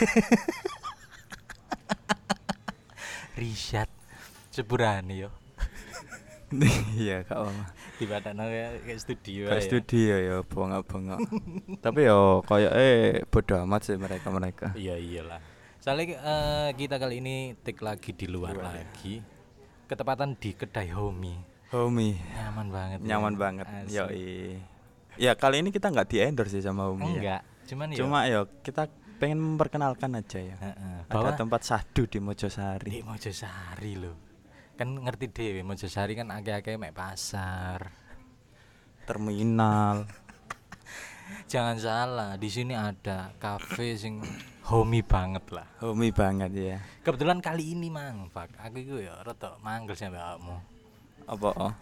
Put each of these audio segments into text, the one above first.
Risyad sepurane yo iya kak apa dibadakno kayak kayak studio kayak ya. studio ya bongak-bongak tapi yo kayak eh bodo amat sih mereka mereka Iya iyalah. Soalnya eh, kita kali ini take lagi di luar Luar, ya. lagi. Ketepatan di kedai Homi. homie Nyaman banget. nyaman ya. banget yo ya kali ini kita nggak di endorse sih sama homie ya. Enggak, cuman ya. cuma yo kita pengen memperkenalkan aja ya Heeh, ada bahwa tempat sahdu di di Mojosari Mojosari loh. Kan ngerti deh, Mojosari kan akeh-akeh mek pasar. terminal Jangan salah, di sini ada kafe sing homey banget lah. homie banget ya Kebetulan kali ini mang, Pak. Aku itu ya rada manggel sih mbak kamu. apa oh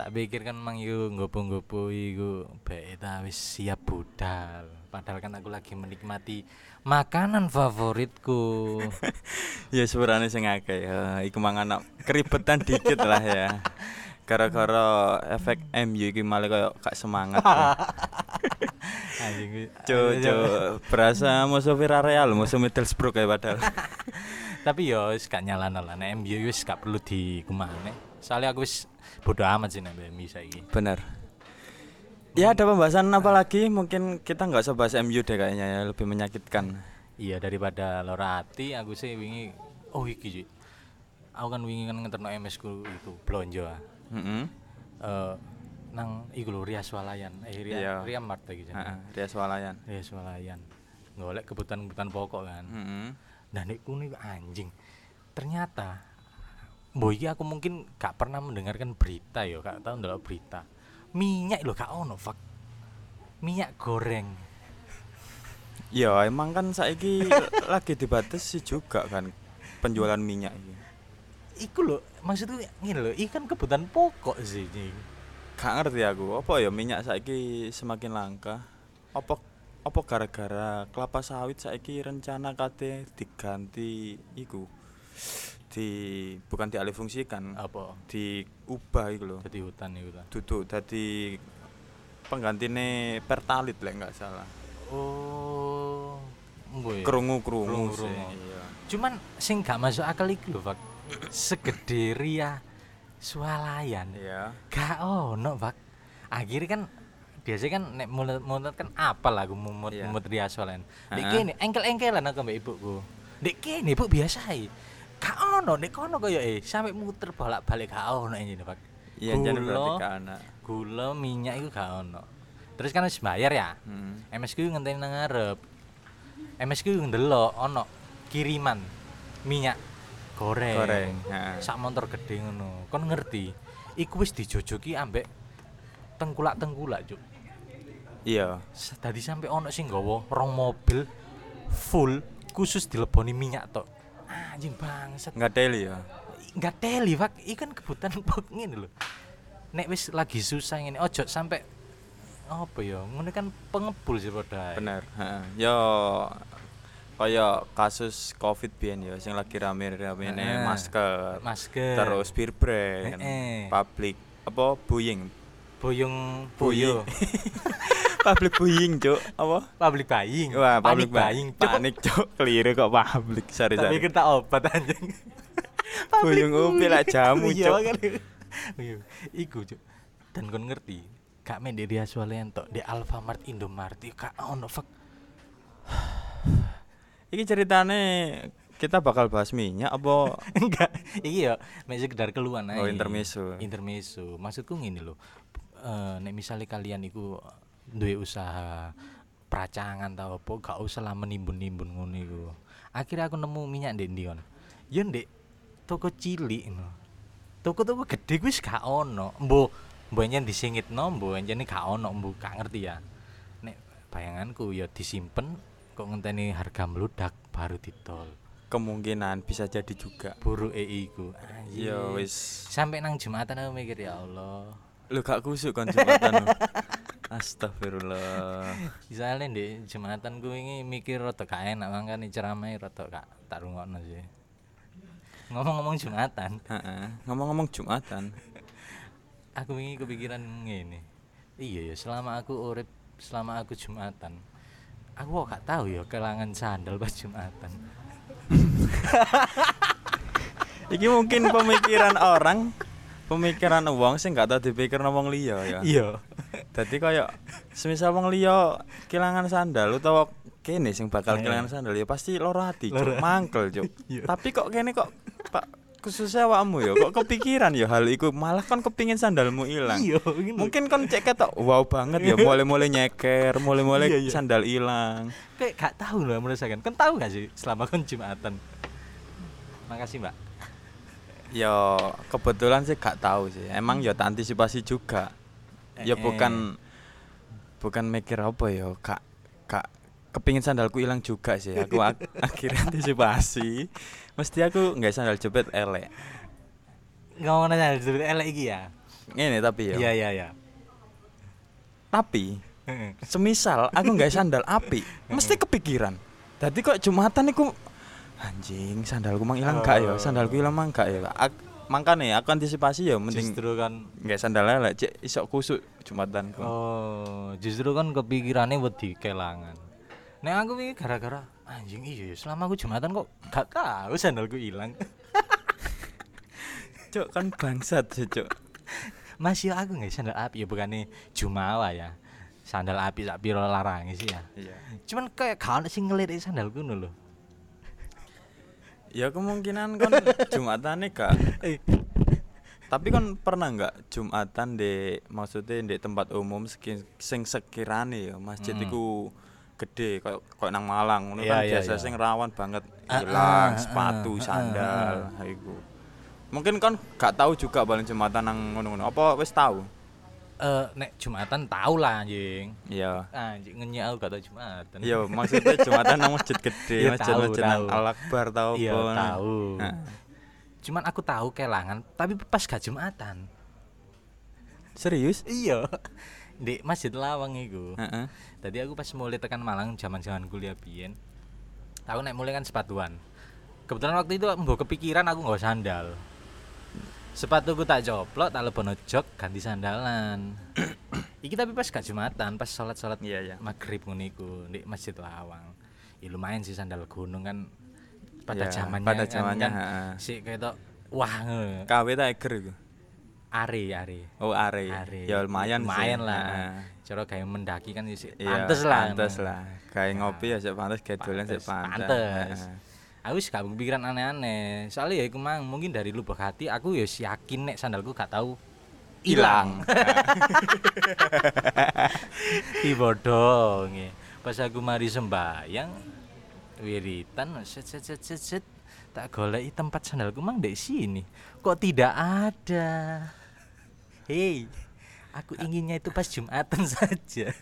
tak pikir kan mang iku nggopo-nggopo iku baik ta wis siap budal. Padahal kan aku lagi menikmati makanan favoritku. Ya sebenarnya sing akeh ya. Iku mangan keribetan dikit lah ya. Gara-gara efek MU iki malah kayak gak semangat ya. anjing cuk, berasa musuh Villarreal, musuh Middlesbrough kayak padahal. tapi yo wis gak nyalano lah. Nek MU wis gak perlu dikumane soalnya aku wis bodo amat sih nek MU saiki Bener. Ya ada pembahasan apa lagi? Mungkin kita nggak usah bahas MU deh kayaknya ya, lebih menyakitkan. iya daripada Lora Hati aku sih wingi oh iki Ci. aku kan wingi kan ngeterno MS ku itu blonjo ah. Heeh. Eh, nang iku lho Rias Walayan eh Ria, Iya. Ria Mart iki jenenge. Heeh, Rias Walayan. Rias Walayan golek kebutuhan-kebutuhan pokok kan Heeh. nah nek kuwi anjing ternyata Iki aku mungkin gak pernah mendengarkan berita ya, gak tahu ndelok berita. Minyak lho gak ono, fuck. Minyak goreng. Ya emang kan saiki lagi dibatasi juga kan penjualan minyak ini. Iku lho, maksudku ngene lho, iki kan kebutuhan pokok sih. Cing. Gak ngerti aku, apa ya minyak saiki semakin langka? Apa apa gara-gara kelapa sawit saiki rencana kate diganti iku di bukan dialihfungsikan Apa? diubah iku lho Jadi hutan iku ta. duduk dadi penggantine pertalit lek nggak salah Oh. Ya. krungu krungu Krungu-krungu. iya Cuman sing gak masuk akal iku lho, Pak. Segede Ria Swalayan. iya Gak ono, Pak. Akhirnya kan biasanya kan nek mulut-mulut kan apa lah aku mumut Iya. mumut Ria Swalayan. Ha-ha. kene engkel-engkelan aku mbak ibuku. Dek kene ibu biasa. Gak ono, nek kono kaya eh sampai muter bolak-balik gak ono ini, Pak. iya jadi berarti gak ana gula, minyak itu gak ono. Terus kan harus bayar ya. hmm. MSQ ngenteni nang ngarep. MSQ ndelok ono kiriman minyak goreng. goreng ha. Sak motor gede ngono. Kon ngerti? Iku wis dijojoki ambek tengkulak-tengkulak, Cuk. iya Dadi sampai ono sing nggawa rong mobil full khusus dileboni minyak tok. Anjing bangsat. nggak daily ya Enggak teli, Pak. Iki kan kebutuhan pokok ngene lho. Nek wis lagi susah ngene, ojo sampai apa ya? Ngono kan pengebul sih padha. bener ha. yo kaya kasus covid biyen ya sing lagi rame-rame Heeh. masker Masker. terus beer brand Heeh. public apa buying boyong boyo. public buying cuk apa public buying. wah public buying. Panik cuk keliru kok public sorry Tak sorry pikir tak obat anjing. Buyung upi lah jamu, Iya, Cuk. Iya, Iku, Cuk. Dan kon ngerti, gak main di Ria Swalayan tok, di Alfamart Indomart gak ono fuck. Iki ceritane kita bakal bahas minyak apa Enggak, iki ya mek sekedar keluhan ae. Oh, intermezzo. Intermezzo. Maksudku ngene lho. Eh nek misalnya kalian iku duwe usaha peracangan tau apa gak usah lah menimbun-nimbun ngono iku. Akhirnya aku nemu minyak ndek ndi kon. Ya ndek toko cilik ngono. Toko-toko gede wis gak ono. Mbok mbok nyen disingitno, mbok nyen gak ono, mbok gak ngerti ya. Nek bayanganku ya disimpen kok ngenteni harga meludak baru ditol. kemungkinan bisa jadi juga. Buru EI ku. Anjir. Ya wis. Sampai nang Jumatan aku mikir ya Allah. Lu gak kusuk kon jembatan. Astagfirullah. Misalnya di Jumatan ku ini mikir rada gak enak mangkane ceramah rada gak tak rungokno sih. Ngomong-ngomong Jumatan. Ngomong-ngomong Jumatan. aku wingi kepikiran ngene. Iya ya, selama aku urip, selama aku Jumatan, Aku kok gak tahu ya kelangan sandal pas Jumatan. Iki mungkin pemikiran orang, pemikiran wong sing gak tau dipikirno wong liya ya. Iya. Dadi koyo semisal wong liya kelangan sandal utawa kene sing bakal Eh. kelangan sandal ya pasti loro ati, Cuk. Mangkel, Cuk. Iya. Tapi kok kene kok Pak khususnya awakmu ya kok kepikiran ya hal iku malah kon kepingin sandalmu ilang. Iya. Mungkin kon cek ketok wow banget ya mulai-mulai nyeker, mulai-mulai Iya, iya. sandal ilang. kayak gak tahu loh merasakan. Kan tahu gak sih selama kon Jumatan? Makasih, Mbak. Ya kebetulan sih gak tahu sih. Emang ya tak antisipasi juga. Ya Eh, bukan bukan mikir apa ya, kak kak kepingin sandalku hilang juga sih. Aku ak- akhirnya antisipasi. Mesti aku nggak sandal jepit elek. ngomong aja jepit elek iki ya. Ini tapi ya. Iya, iya, iya. Tapi semisal aku nggak sandal api, mesti kepikiran. Tadi kok jumatan iku anjing sandalku mang hilang gak ya? Oh. Sandalku hilang mang gak ya? Ak makanya aku antisipasi ya mending Justru kan nggak sandal elek cek isok kusuk jumatanku. Oh, justru kan kepikirannya wedi kelangan. Nek aku ini gara-gara anjing iya ya, selama aku Jumatan kok gak tahu sandalku hilang. Cuk kan bangsat sih cuk. Masih aku nggak sandal api ya bukannya Jumawa ya. Sandal api sak piro larangi sih ya. Iya. Cuman kayak ono sing ngelirik sandalku lho. Ya kemungkinan kan jumatan nih kak. Tapi kan pernah nggak jumatan di maksudnya di tempat umum seki- sing sekirane ya masjid Hmm. iku gede kayak kayak nang Malang ngono Iya, kan iya, biasa iya. sing rawan banget Ah, hilang ah, sepatu ah, sandal ah, iku. Mungkin kan gak tahu juga paling jumatan nang ngono-ngono. Apa wis tahu? Eh nek Jumatan tau lah anjing. Iya. Anjing ngenyek aku gak tau Jumatan. Iya, maksudnya jumatan nang masjid gede, Iya, masjid-masjid tahu, tahu. Al Akbar tahu Iya, tahu. Nah. Cuman aku tahu kelangan, tapi pas gak Jumatan. Serius? Iya. Di Masjid Lawang iku. Heeh. Tadi aku pas mulai tekan Malang zaman-zaman kuliah biyen. Aku naik mulai kan sepatuan. Kebetulan waktu itu mbok kepikiran aku nggak sandal. Sepatuku tak coplok, tak lebono jok, ganti sandalan. Iki tapi pas gak Jumatan, pas sholat-sholat Iya, iya. maghrib ngono iku di Masjid Lawang. Ya lumayan sih sandal gunung kan pada Iya, zamannya pada kan- zamannya, kan heeh. sih kayak wah nge. KW Tiger iku. are are Oh, are. Are. Ya lumayan sih. lumayan lah Heeh. cara kayak mendaki kan sih Iya, pantes lah Pantes lah. Kayak ngopi ya sik pantes, kayak dolan sik Pantes. Aku wis gak pikiran aneh-aneh soalnya ya iku mang mungkin dari lubuk hati aku ya yakin nek sandalku gak tahu Hilang. Ih bodoh nge. Pas aku mari sembayang wiritan set set set set, set tak goleki tempat sandalku mang di sini. Kok tidak ada? Hei, aku inginnya itu pas Jumatan saja.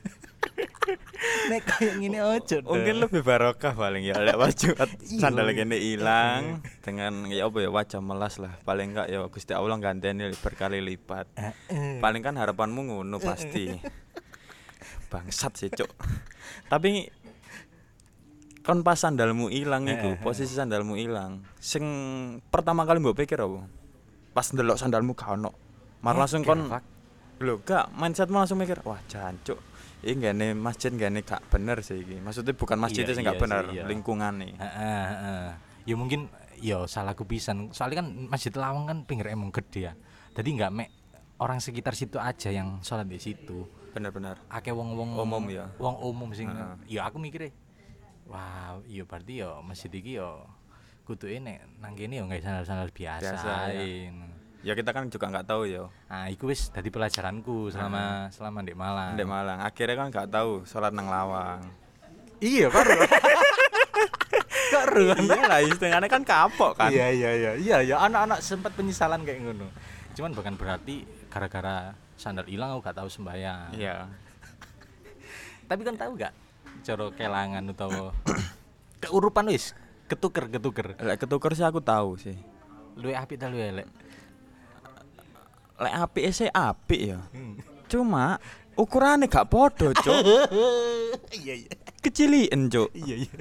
Nek kayak gini ojo dong. Mungkin lebih barokah paling ya lek Jumat Iya. sandal kene ilang dengan ya apa ya wajah melas lah. Paling enggak ya Gusti Allah ganteni berkali lipat. Paling kan harapanmu ngono pasti. Bangsat sih, Cuk. Tapi kon pas sandalmu ilang iku, Heeh. posisi sandalmu ilang. Sing pertama kali mbok pikir apa? Pas ndelok sandalmu gak ono. Mar langsung kon lho gak mindsetmu langsung mikir, wah jancuk. Iki gane masjid gane gak bener sih iki. Maksudnya bukan masjidnya Iya, sing gak iya bener, sih, iya. lingkungane. Heeh, heeh. Ya mungkin ya salahku pisan. Soalnya kan Masjid Lawang kan pinggir emang gede ya. Jadi nggak mek orang sekitar situ aja yang sholat di situ. Bener-bener. Akeh wong-wong Umum ya? Wong umum sing Heeh. ya aku mikirnya wah, iya berarti ya masjid iki ya kudu nek nang kene ya nggak sandal-sandal biasa. Biasa, ya. Ya kita kan juga nggak tahu ya. Nah, iku wis dadi pelajaranku selama selama di Malang. Ndek Malang. Akhirnya kan gak tahu sholat nang lawang. Iya, karo. karo. iya lah istilahnya kan kapok kan. Iya iya iya iya ya anak-anak sempat penyesalan kayak ngono. Cuman bukan berarti gara-gara sandal hilang aku gak tahu sembahyang. Iya. Tapi kan tahu gak cara kelangan utawa keurupan wis ketuker ketuker. Lek ketuker sih aku tahu sih. Luwe apik ta luwe elek. Lek apik sih apik ya. Cuma ukurannya gak podo, Cuk. Iya iya. Kecilin, Cuk. Iya iya.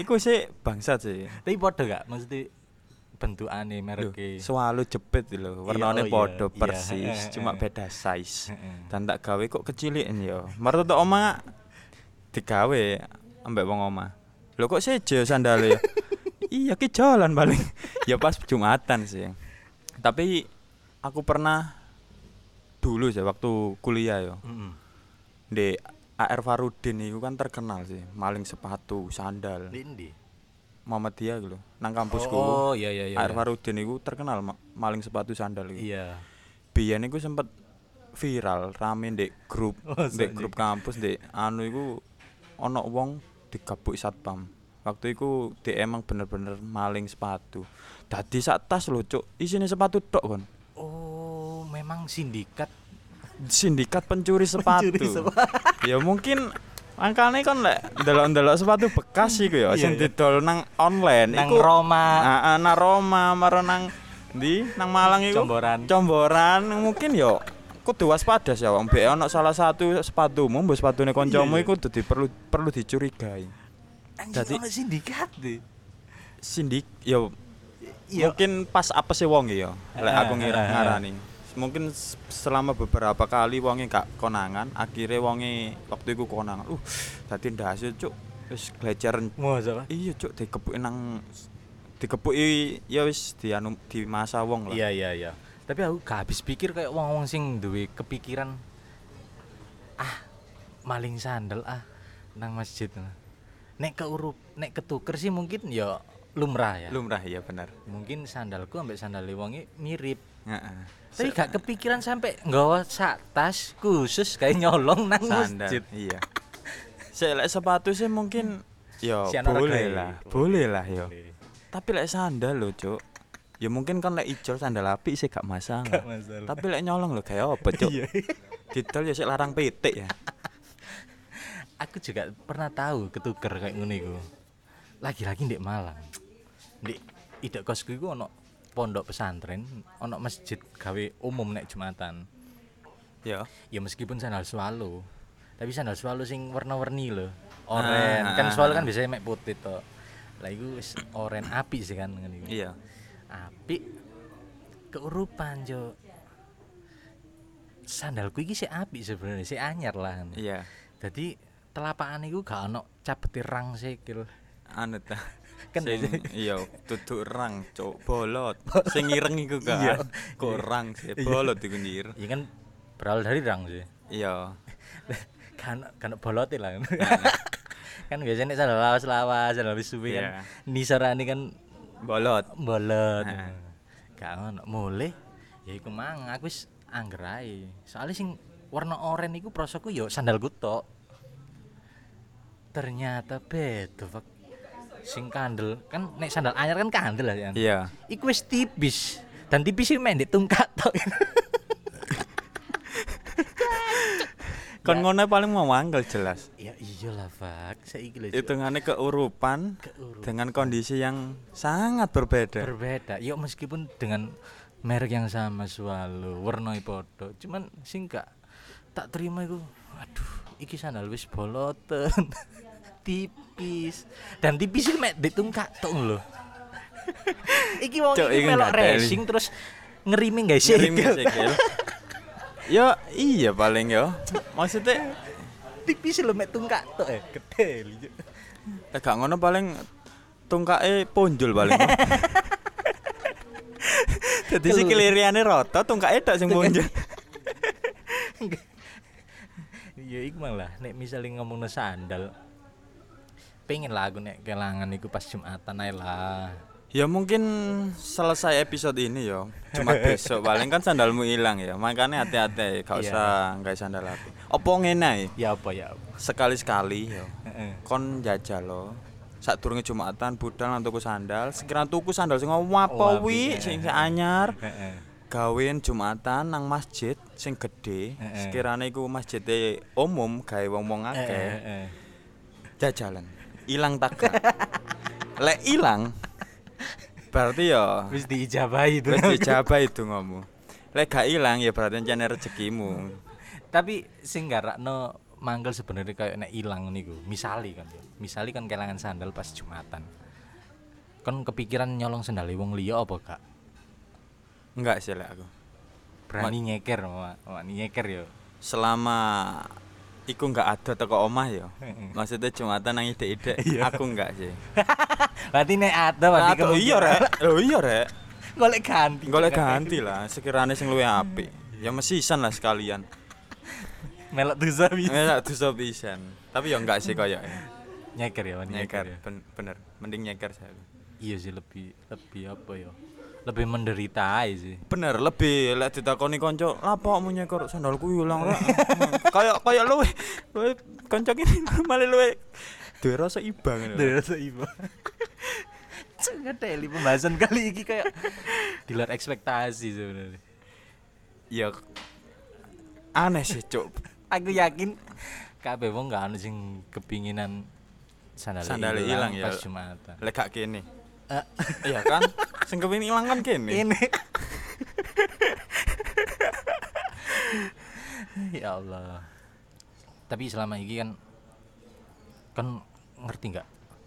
Iku sih bangsat sih. Tapi podo gak maksudnya bentukane Loh, mereke. Selalu jepit lho, warnane Iya, iya, podo iya. persis, cuma beda size. Dan tak gawe kok kecilin ya. Marut tok oma digawe ambek wong omah. Lho kok seje sandale ya? iya ki jalan paling. ya pas Jumatan sih. Tapi aku pernah dulu sih waktu kuliah ya. Heeh. Di AR Farudin itu kan terkenal sih maling sepatu, sandal. Di ndi? Muhammadiyah gitu nang kampusku. Oh, iya iya iya. AR Farudin itu terkenal ma- maling sepatu sandal itu. Iya. Biyen iku sempet viral rame di grup Oh, di grup kampus di anu iku ono wong digabuk satpam. Waktu iku dia emang bener-bener maling sepatu. Dadi sak tas lho, Cuk. Isine sepatu tok kon. Oh, memang sindikat Sindikat pencuri sepatu. Pencuri sepatu. ya mungkin angkane kon lek ndelok-ndelok sepatu bekas iku ya Iya, sing iya. didol nang online nang iku Roma Heeh, nang Roma maro nang ndi nang Malang iku. Comboran. Comboran mungkin yo kudu waspada sih wong mbek ono salah satu sepatumu mbok sepatune kancamu Iya, iya. iku kudu di- perlu perlu dicurigai. Jadi- sindikat deh. Sindik yo Iya. mungkin pas apa sih wong ya lek aku Ah, ngira ah, ah. ngarani. Mungkin selama beberapa kali wonge gak konangan, akhirnya wonge waktu iku konangan. Uh, dadi ndase cuk wis gleceran? Iya cuk dikepuki nang dikepuki ya wis di anu di masa wong lah. Iya iya iya. Tapi aku gak habis pikir kayak wong-wong sing duwe kepikiran ah maling sandal ah nang masjid. Nek keurup, nek ketuker sih mungkin ya lumrah ya. Lumrah ya bener. Mungkin sandalku ambek sandal wonge mirip. Heeh. Tapi gak kepikiran sampai nggawa sak tas khusus kayak nyolong nang sandal. masjid. Iya. Lek sepatu sih mungkin anak boleh lah. Boleh lah yo. Tapi lek sandal lho, Cuk. Ya mungkin kan lek ijol sandal api sih gak masalah. Gak masalah. Tapi lek nyolong lho kayak apa, Cuk? Iya. Didol ya sik larang pitik ya. Aku juga pernah tahu ketuker kayak ngono iku. Lagi-lagi ndek Malang. Ndek idek kosku iku ono pondok pesantren, ono masjid gawe umum nek Jumatan. Ya. Ya meskipun sandal swallow, tapi sandal swallow sing warna-warni lho. Oren, Ah, kan ah, swallow ah. kan biasanya mek putih to. Lah iku wis oren api sih kan ngene iku. Iya. Api keurupan, Jo. Sandalku iki sih api sebenarnya, sih anyar lah. Iya. Jadi telapakan iku gak ono capeti rang sikil. Anu ta. Sing- biasanya- iya duduk rang, Cuk. Bolot. Sing ireng iku Iya. kan. Kok rang sih, Iya. bolot iku nyir. Ya kan berawal dari rang sih. Iya. kan kan bolote lah. kan biasanya nek sandal lawas-lawas, sandal wis suwe kan. Iya. Nisarane kan Bolot. bolot. Gak ono mulai ya iku mang aku wis angger ae. Soale sing warna oranye iku prosoku yo sandalku tok. Ternyata beda, Pak. Sing kandel kan nek sandal anyar kan kandel lah ya. Iya. Iku wis tipis. Dan tipis iki mendek tungkat tok. Kon ngono paling mau mangkel jelas. ya iyalah, Pak. Saiki lho. Cuk. Hitungannya keurupan Keurupan. dengan kondisi yang sangat berbeda. berbeda. Yuk meskipun dengan merek yang sama swallow, warna podo, cuman sing gak tak terima iku. Aduh, iki sandal wis boloten. tipis. Dan tipis iki mek ditungkak tok lho. iki wong iki melok racing terus ngerimi guys. Ya iya paling ya. Maksudnya tipis lho mek tungkak tok eh gede lho. Cuk. eh, gak ngono paling tungkae ponjol paling. Jadi si keliriane rata tungkae tok sing ponjol. Ya iku malah nek misalnya ngomong sandal pengen lah aku nek kelangan iku pas Jumatan ae lah. Ya mungkin selesai episode ini ya. Cuma besok paling kan sandalmu hilang ya. Makanya hati-hati gak Iya. usah nggak sandal api. Opo ngene? Ya apa ya? Sekali-sekali ya. Heeh. kon jajal lo saat durunge Jumatan budal nang tuku sandal sekiranya tuku sandal sing apa Oh, wi sing anyar Heeh. gawein Jumatan nang masjid sing gede sekiranya iku masjid umum gawe wong-wong Eh, akeh eh, eh. jajalan ilang tak lek ilang berarti ya Wis diijabahi itu. wis dijabah itu ngomong lek gak ilang ya berarti encene rezekimu Tapi sing garakno mangkel sebenarnya kayak nek ilang niku. Misali kan ya. Misali kan kelangan sandal pas Jumatan. Kon kepikiran nyolong sandal wong liya apa gak? enggak sih lek aku Berani nyeker, Mak. Mak nyeker ya. selama iku enggak ada teko omah ya. Maksudnya Jumatan nang ide-ide, aku enggak sih. Berarti nek ada berarti Atau iya rek. Oh iya rek. Golek ganti. Golek ganti lah sekiranya sing luwih apik. Ya mesisan lah sekalian. Melok dosa bisa. Enak dosa pisan. Tapi ya enggak sih kayaknya. Nyeker ya, Wan, Nyeker, ya. ben- bener. Mending nyeker saya. Iya sih lebih lebih apa ya? Lebih menderita sih. Bener, lebih lek ditakoni kanca, "Lapo kamu nyeker sandalku ilang rek." Kayak kayak luwe luwe kanca ini malah luwe duwe rasa iba ngono. Duh, rasa iba. Teli pembahasan kali ini kayak di luar ekspektasi sebenarnya. Ya aneh sih, Cuk. Aku yakin kabeh wong gak ono sing kepinginan sandal ilang ya. pas Jumatan. Lek gak kene. Eh, Iya kan? Sing kepengin ilang kan kene. ini. ya Allah. Tapi selama ini kan kan ngerti nggak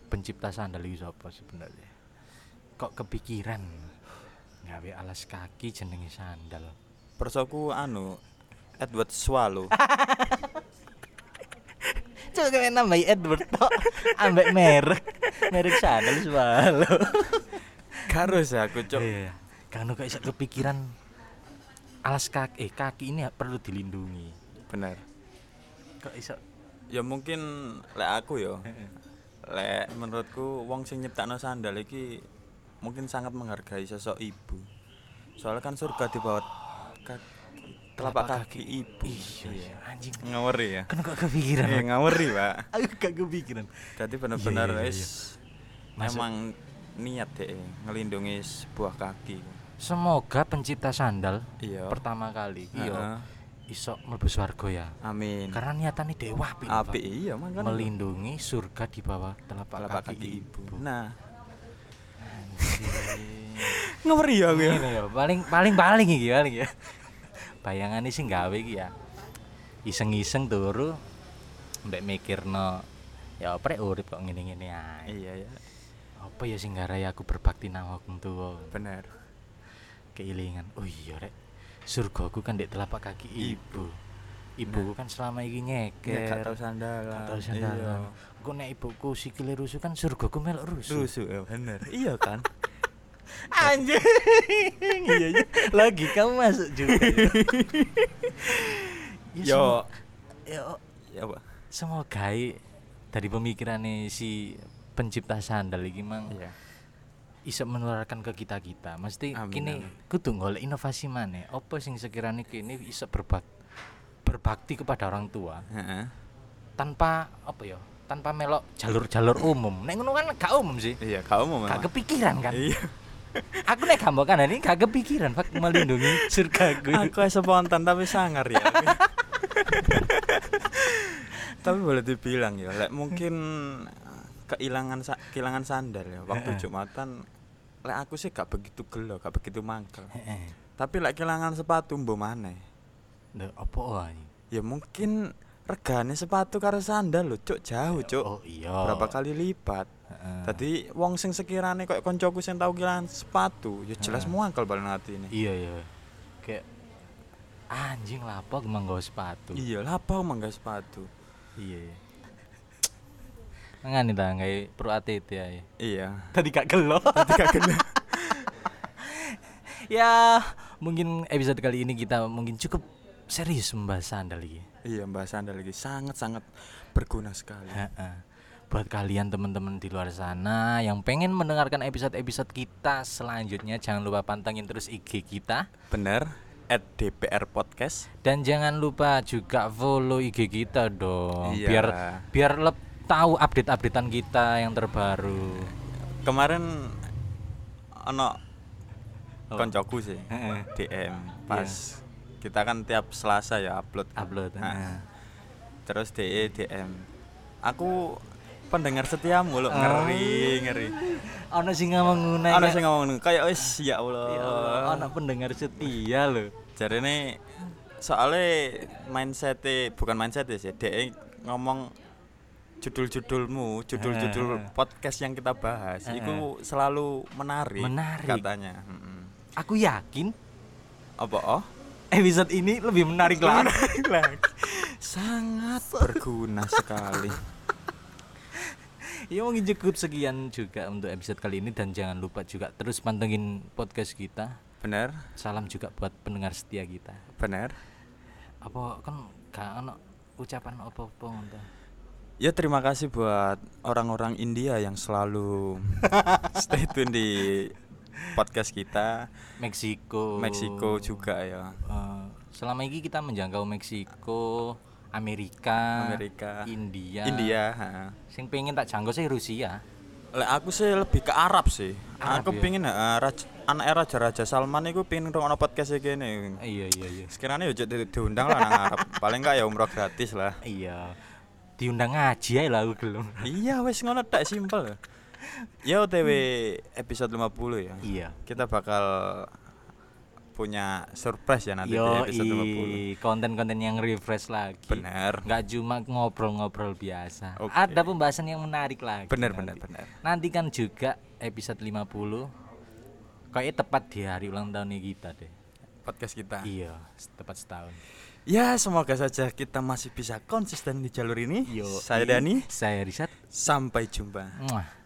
pencipta sandal itu siapa sebenarnya? Kok kepikiran gawe alas kaki jenenge sandal? Persoku anu Edward Swallow. Coba kayak nambahi Edward tok ambek merek merek sandal swallow. Harus aku, Cuk. Iya. Kan kok iso kepikiran alas kaki eh kaki ini perlu dilindungi. Bener. Kok iso Ya mungkin lek aku ya. Lek menurutku wong sing nyiptakno sandal iki mungkin sangat menghargai sosok ibu. Soalnya kan surga di bawah kaki, telapak kaki ibu. Iya, iya, anjing. Ngaweri ya. Kan kok kepikiran? Eh, ngaweri, Pak. Aku gak kepikiran. Jadi bener-bener Iya, iya, wis Masuk- memang niat deh ngelindungi sebuah kaki. Semoga pencipta sandal Iya. pertama kali Heeh. iso mlebu swarga ya. Amin. Karena niatannya dewa apik. Apik Pak. iya makanya melindungi surga di bawah telapak, telapak kaki, kaki ibu. ibu. Nah, ngeri ya ya. Ini ya, paling paling paling iki paling ya. Bayangannya sih gawe iki ya. Iseng-iseng turu mbek mikirno ya prek urip kok ngene-ngene ae. Iya ya, Apa ya sing garai aku berbakti nang wong tuwa. bener. Keilingan. Oh iya rek. Surgaku kan di telapak kaki ibu. Ibuku kan selama iki Ya nyeker. gak tau sandalan. Gak tau sandalan. Kok nek ibuku sikile rusuh kan surgaku melok rusuh. Rusuh ya bener. iya kan? Anjing. iya iya. Lagi kamu masuk juga. ya. Yo, semo- ya ya apa? semoga dari pemikirannya si pencipta sandal iki mang Iya. iso menularkan ke kita kita. Mesti Amin, kini amin. kudu golek inovasi mana? Apa sing sekiranya kini iso berbak berbakti kepada orang tua tanpa apa ya? Tanpa melok jalur-jalur umum. Nek ngono kan gak umum sih. Iya, kamu memang. Gak kepikiran kan? Iya. Aku nek gambok kan ini gak kepikiran Pak melindungi surgaku. Aku spontan tapi sangar ya. tapi boleh dibilang ya, lek mungkin kehilangan sa- kehilangan sandal ya waktu. Jumatan lek aku sih gak begitu gelo, gak begitu mangkel. Tapi lek kehilangan sepatu mbok maneh. Lho apa wae? Ya mungkin regane sepatu karo sandal lho, cuk jauh, cuk. Oh iya. Berapa kali lipat. Tadi wong sing sekirane koyo koncoku sing tau kehilangan sepatu, ya jelas Heeh. muangkel balen atine. Iya iya. Kayak anjing apa manggo sepatu. Iya, lah apa mangga sepatu? Iya. iya. Ngene ta gawe pro ATT ae. Iya. Tadi gak gelo. Tadi gak kena. ya, mungkin episode kali ini kita mungkin cukup serius membahas sandal iki. Iya, Mbak Sandal lagi sangat-sangat berguna sekali. Heeh. Buat kalian teman-teman di luar sana yang pengen mendengarkan episode-episode kita selanjutnya jangan lupa pantengin terus IG kita Bener? At DPR Podcast. dan jangan lupa juga follow IG kita dong Iya. biar biar lep tahu update-updatean kita yang terbaru. Kemarin ono Oh. koncoku sih. DM pas kita kan tiap Selasa ya upload. Upload. Nah. Terus DE DM. Aku pendengar setiamu lo Oh. ngeri ngeri. Ono sing ngomong ngono. Ana ya. sing ngomong kayak wis ya Allah. Ya Allah, ono pendengar setia loh. Jarene soalnya mindset bukan mindset sih, DE ngomong judul-judulmu, judul-judul Heeh. podcast yang kita bahas, Heeh. itu selalu menarik, Menarik. katanya. Mm-mm. Aku yakin Apa oh? episode ini lebih menarik lagi. sangat berguna sekali. Ya mungkin cukup sekian juga untuk episode kali ini dan jangan lupa juga terus pantengin podcast kita. Bener, Salam juga buat pendengar setia kita. bener. Apa kan gak ono ucapan apa-apa ngono. Ya terima kasih buat orang-orang India yang selalu stay tune di podcast kita. Meksiko. Meksiko juga ya. Eh, selama ini kita menjangkau Meksiko, Amerika, Amerika. India. India, ha. Sing pengen tak jangkau sih Rusia. Lek aku sih lebih ke Arab sih. Arab aku ya? pingin uh, raj, anak Raja Raja Salman itu pingin ngrungokno podcast iki kene. Iya iya iya. Sekiranya yo di- diundang lah nang Arab. Paling enggak ya umroh gratis lah. Iya. Diundang ngaji ae lah aku gelem. iya wis ngono tak simpel. Ya OTW episode 50 ya. Iya. Kita bakal punya surprise ya nanti di Yo episode 50. konten-konten yang refresh lagi. Bener. Nggak cuma ngobrol-ngobrol biasa. Oke. Ada pembahasan yang menarik lagi. Bener nanti. bener bener. Nanti kan juga episode 50 Kayaknya tepat di hari ulang tahun kita deh. Podcast kita. Iya, tepat setahun. Ya, semoga saja kita masih bisa konsisten di jalur ini. Yo, Saya Dani. Saya Risat. Sampai jumpa. Muah.